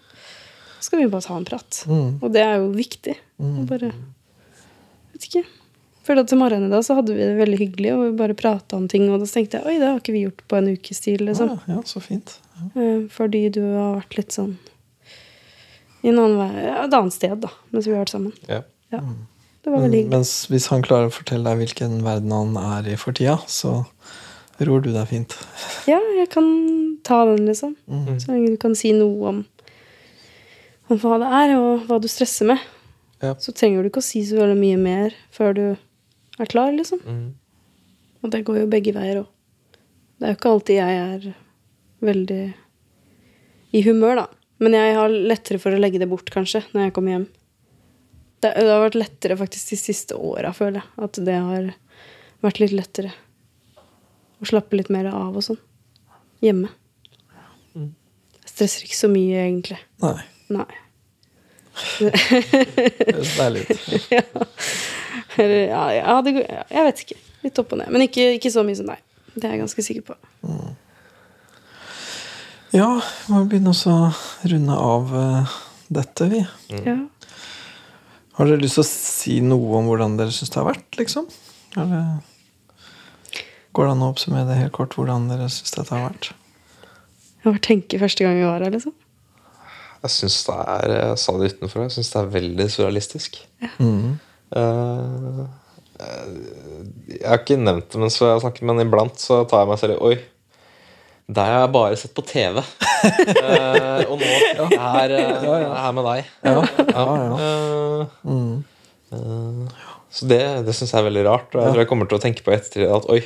skal vi bare ta en prat. Mm. Og det er jo viktig. Mm. bare Vet ikke. At til morgenen i dag så hadde vi det veldig hyggelig, og vi bare prata om ting, og da tenkte jeg oi, det har ikke vi gjort på en ukes tid, liksom. Ja, ja, så fint. Ja. Fordi du har vært litt sånn i noen annen vei, et annet sted, da, mens vi har vært sammen. Ja. Ja. Mm. Det var veldig hyggelig. Mens hvis han klarer å fortelle deg hvilken verden han er i for tida, så ror du deg fint. Ja, jeg kan ta den, liksom. Mm. Så lenge du kan si noe om, om hva det er, og hva du stresser med. Ja. Så trenger du ikke å si så veldig mye mer før du er klar, liksom. Mm. Og det går jo begge veier òg. Det er jo ikke alltid jeg er veldig i humør, da. Men jeg har lettere for å legge det bort, kanskje, når jeg kommer hjem. Det, det har vært lettere faktisk de siste åra, føler jeg. At det har vært litt lettere. Å slappe litt mer av og sånn. Hjemme. Jeg stresser ikke så mye, egentlig. Nei. Nei. Høres deilig ut. Ja, ja, det går, jeg vet ikke. Litt opp og ned. Men ikke, ikke så mye som deg. Det er jeg ganske sikker på. Ja, vi må begynne å runde av eh, dette, vi. Ja. Har dere lyst til å si noe om hvordan dere syns det har vært, liksom? Eller går det an å oppsummere det helt kort, hvordan dere syns dette har vært? Jeg var tenke første gang vi var her, liksom. Jeg syns det er Jeg sa det utenfor, jeg synes det er veldig surrealistisk. Mm. Eh, eh, jeg har ikke nevnt det, men, så jeg har snakket, men iblant så tar jeg meg selv i Oi, det har jeg bare sett på TV. uh, og nå er jeg er her med deg. Ja, ja, ja. Eh, Mm. eh, så det, det syns jeg er veldig rart. Og jeg tror jeg kommer til å tenke på i ettertid at oi,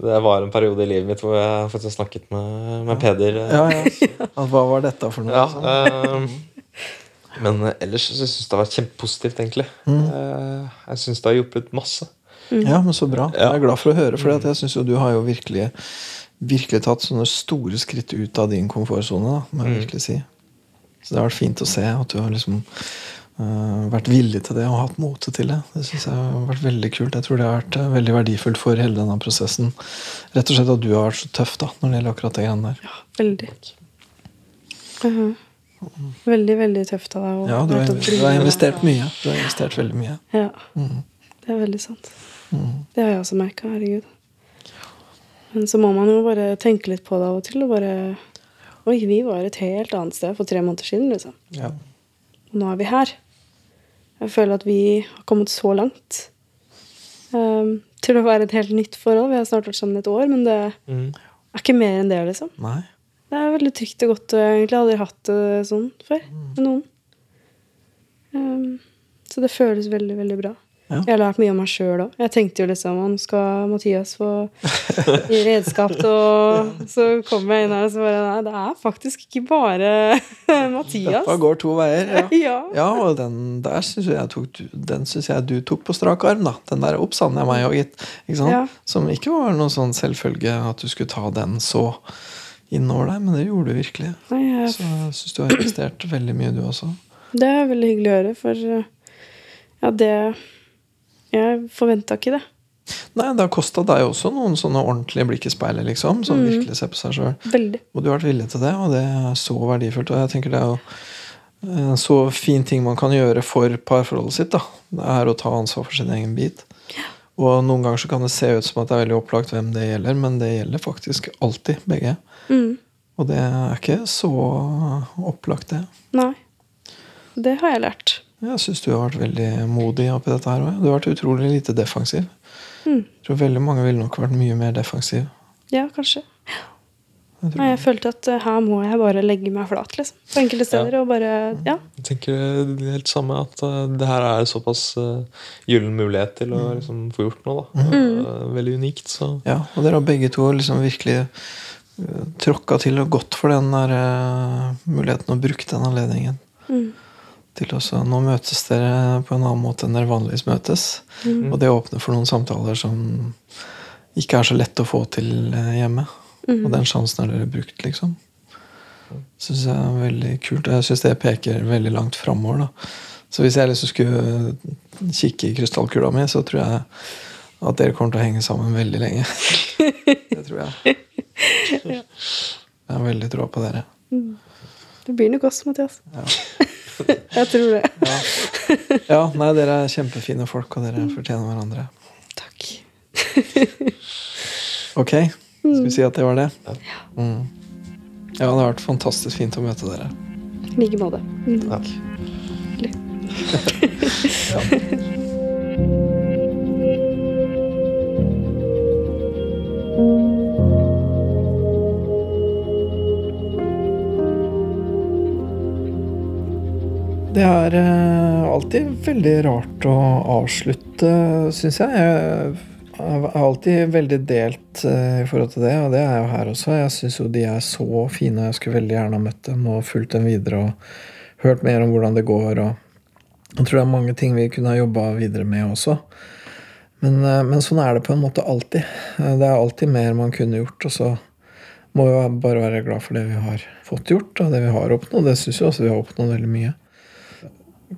det var en periode i livet mitt hvor jeg faktisk snakket med, med Peder. eh, Ja, ja. At, hva var dette for noe? Ja, liksom? eh, men ellers så syns jeg det har vært kjempepositivt, egentlig. Mm. Eh, jeg syns det har hjulpet masse. Ja, men så bra. Ja. Jeg er glad for å høre, for jeg syns jo du har jo virkelig Virkelig tatt sånne store skritt ut av din komfortsone, da, må jeg Mm. virkelig si. Så det har vært fint å se at du har liksom vært villig til det og hatt mote til det. Det synes jeg har vært veldig kult. Jeg tror det har vært øh, veldig verdifullt for hele denne prosessen. Rett og slett at du har vært så tøff da, når det gjelder akkurat det greiene der. Ja, Veldig. Mhm. Veldig, veldig tøft av deg. Ja, du har, du har investert mye. Du har investert veldig mye. Ja, Mm. det er veldig sant. Mm. Det har jeg også merka. Herregud. Men så må man jo bare tenke litt på det av og til. Og bare Oi, vi var et helt annet sted for tre måneder siden, liksom. Ja. Og nå er vi her. Jeg føler at vi har kommet så langt. Um, til å være et helt nytt forhold. Vi har snart vært sammen et år, men det Mm. er ikke mer enn det, liksom. Nei. Det er veldig trygt og godt. og Jeg egentlig aldri hatt det sånn før med noen. Um, så det føles veldig, veldig bra. Ja. Jeg har lært mye om meg sjøl òg. Jeg tenkte jo liksom nå skal Mathias få redskap til å Så kom jeg inn her og så bare Nei, det er faktisk ikke bare Mathias. Dette går to veier. Ja. Ja. Ja, og den der syns jeg, tok, den synes jeg du tok på strak arm. da Den der oppsann jeg meg òg, gitt. Ikke. Som ikke var noe sånn selvfølge at du skulle ta den så innover deg, men det gjorde du virkelig. Nei, jeg, Så jeg syns du har investert veldig mye, du også. det er veldig hyggelig å høre, for ja, det Jeg forventa ikke det. Nei, det har kosta deg også noen sånne ordentlige blikk i speilet, liksom. Som Mm. virkelig ser på seg sjøl. Og du har vært villig til det, og det er så verdifullt. Og jeg tenker det er jo en så fin ting man kan gjøre for parforholdet sitt. da. Det er å ta ansvar for sin egen bit. Og noen ganger så kan det se ut som at det er veldig opplagt hvem det gjelder, men det gjelder faktisk alltid begge. Mm. Og det er ikke så opplagt, det. Nei. Det har jeg lært. Jeg syns du har vært veldig modig oppi dette her òg. Du har vært utrolig lite defensiv. Mm. Jeg tror veldig mange ville nok vært mye mer defensiv. Ja, kanskje. Jeg Nei, jeg følte at eh, her må jeg bare legge meg flat, liksom. På enkelte steder. Og bare Ja. Jeg tenker det helt samme, at eh, det her er såpass uh, gyllen mulighet til å liksom, få gjort noe. da. Eh, veldig unikt. så... Ja, og dere har begge to liksom virkelig uh, tråkka til og gått for den der uh, muligheten og brukt den anledningen. Mm. Til også, Nå møtes dere på en annen måte enn dere vanligvis møtes. Og det åpner for noen samtaler som ikke er så lett å få til uh, hjemme. Mm. Og den sjansen har dere brukt, liksom. Syns jeg er veldig kult. Og jeg syns det peker veldig langt framover. Så hvis jeg liksom skulle kikke i krystallkula mi, så tror jeg at dere kommer til å henge sammen veldig lenge. Det tror jeg. Jeg har veldig troa på dere. Det blir nok oss, Mathias. Ja. Jeg tror det. Ja. ja, nei, dere er kjempefine folk, og dere fortjener hverandre. Takk. Ok, skal vi si at det var det? Mm. Ja, det har vært fantastisk fint å møte dere. I like måte. Mm. Ja. Er eh, alltid veldig rart å avslutte, syns jeg. Jeg er alltid veldig delt eh, i forhold til det, og det er jo her også. Jeg syns jo de er så fine, og jeg skulle veldig gjerne ha møtt dem og fulgt dem videre og hørt mer om hvordan det går. Og jeg tror det er mange ting vi kunne ha jobba videre med også. Men, eh, men sånn er det på en måte alltid. Det er alltid mer man kunne gjort, og så må vi bare være glad for det vi har fått gjort, og det vi har oppnådd. Det syns jeg også vi har oppnådd veldig mye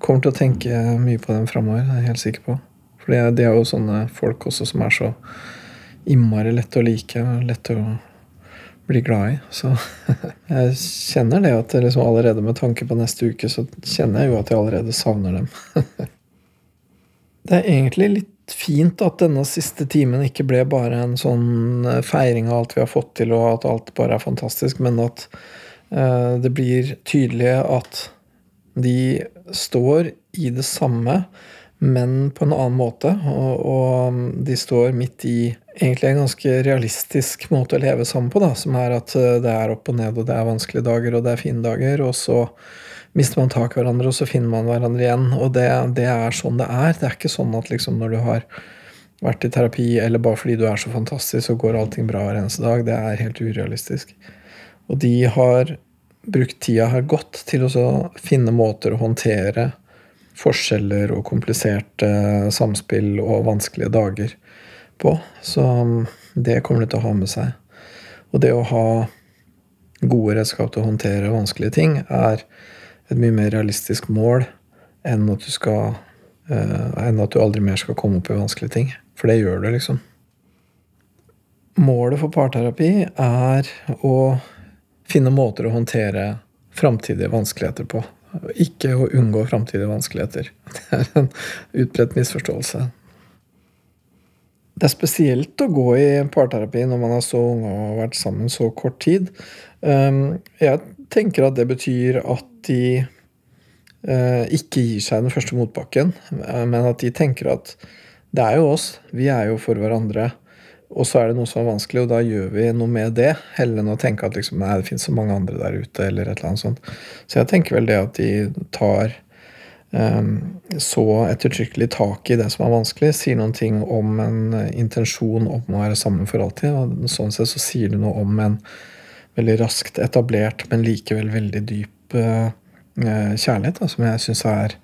kommer til å tenke mye på dem framover. Det er jeg helt sikker på. For de er jo sånne folk også som er så innmari lette å like og lette å bli glad i. Så jeg kjenner det at liksom allerede med tanke på neste uke, så kjenner jeg jo at jeg allerede savner dem. Det er egentlig litt fint at denne siste timen ikke ble bare en sånn feiring av alt vi har fått til, og at alt bare er fantastisk, men at eh, det blir tydelig at de står i det samme, men på en annen måte. Og, og de står midt i egentlig en ganske realistisk måte å leve sammen på, da, som er at eh, det er opp og ned, og det er vanskelige dager, og det er fine dager, og så mister man tak i hverandre, og så finner man hverandre igjen. Og det, det er sånn det er. Det er ikke sånn at liksom når du har vært i terapi, eller bare fordi du er så fantastisk, så går allting bra hver eneste dag. Det er helt urealistisk. Og de har brukt tida her godt til å finne måter å håndtere forskjeller og kompliserte samspill og vanskelige dager på. Så um, det kommer de til å ha med seg. Og det å ha gode redskap til å håndtere vanskelige ting er et mye mer realistisk mål enn at du skal eh, enn at du aldri mer skal komme opp i vanskelige ting. For det gjør du, liksom. Målet for parterapi er å finne måter å håndtere framtidige vanskeligheter på. Ikke å unngå framtidige vanskeligheter. Det er en utbredt misforståelse. Det er spesielt å gå i parterapi når man er så ung og har vært sammen så kort tid. Um, Jeg tenker at det betyr at de eh, ikke gir seg den første motbakken, eh, men at de tenker at det er jo oss, vi er jo for hverandre. Og så er det noe som er vanskelig, og da gjør vi noe med det. Heller enn å tenke at liksom, nei, det finnes så mange andre der ute, eller et eller annet sånt. Så jeg tenker vel det at de tar um, så ettertrykkelig tak i det som er vanskelig, sier noen ting om en eh, intensjon om å være sammen for alltid. Og sånn sett så sier du noe om en veldig raskt etablert, men likevel veldig dyp uh, kjærlighet, da, som jeg syns er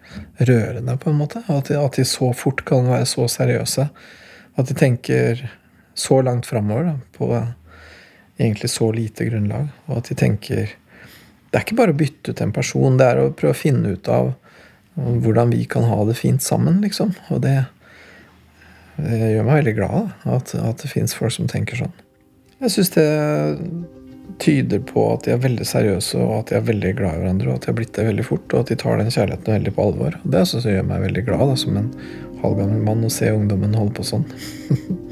rørende, på en måte. At de, at de så fort kan være så seriøse. At de tenker så langt framover på egentlig så lite grunnlag, og at de tenker Det er ikke bare å bytte ut en person, det er å prøve å finne ut av hvordan vi kan ha det fint sammen, liksom. Og det, det gjør meg veldig glad at, at det fins folk som tenker sånn. Jeg syns det tyder på at de er veldig seriøse, og at de er veldig glad i hverandre, og at de har blitt det veldig fort, og at de tar den kjærligheten veldig på alvor. Det jeg gjør meg veldig glad da, som en halvgammel mann å se ungdommen holde på sånn.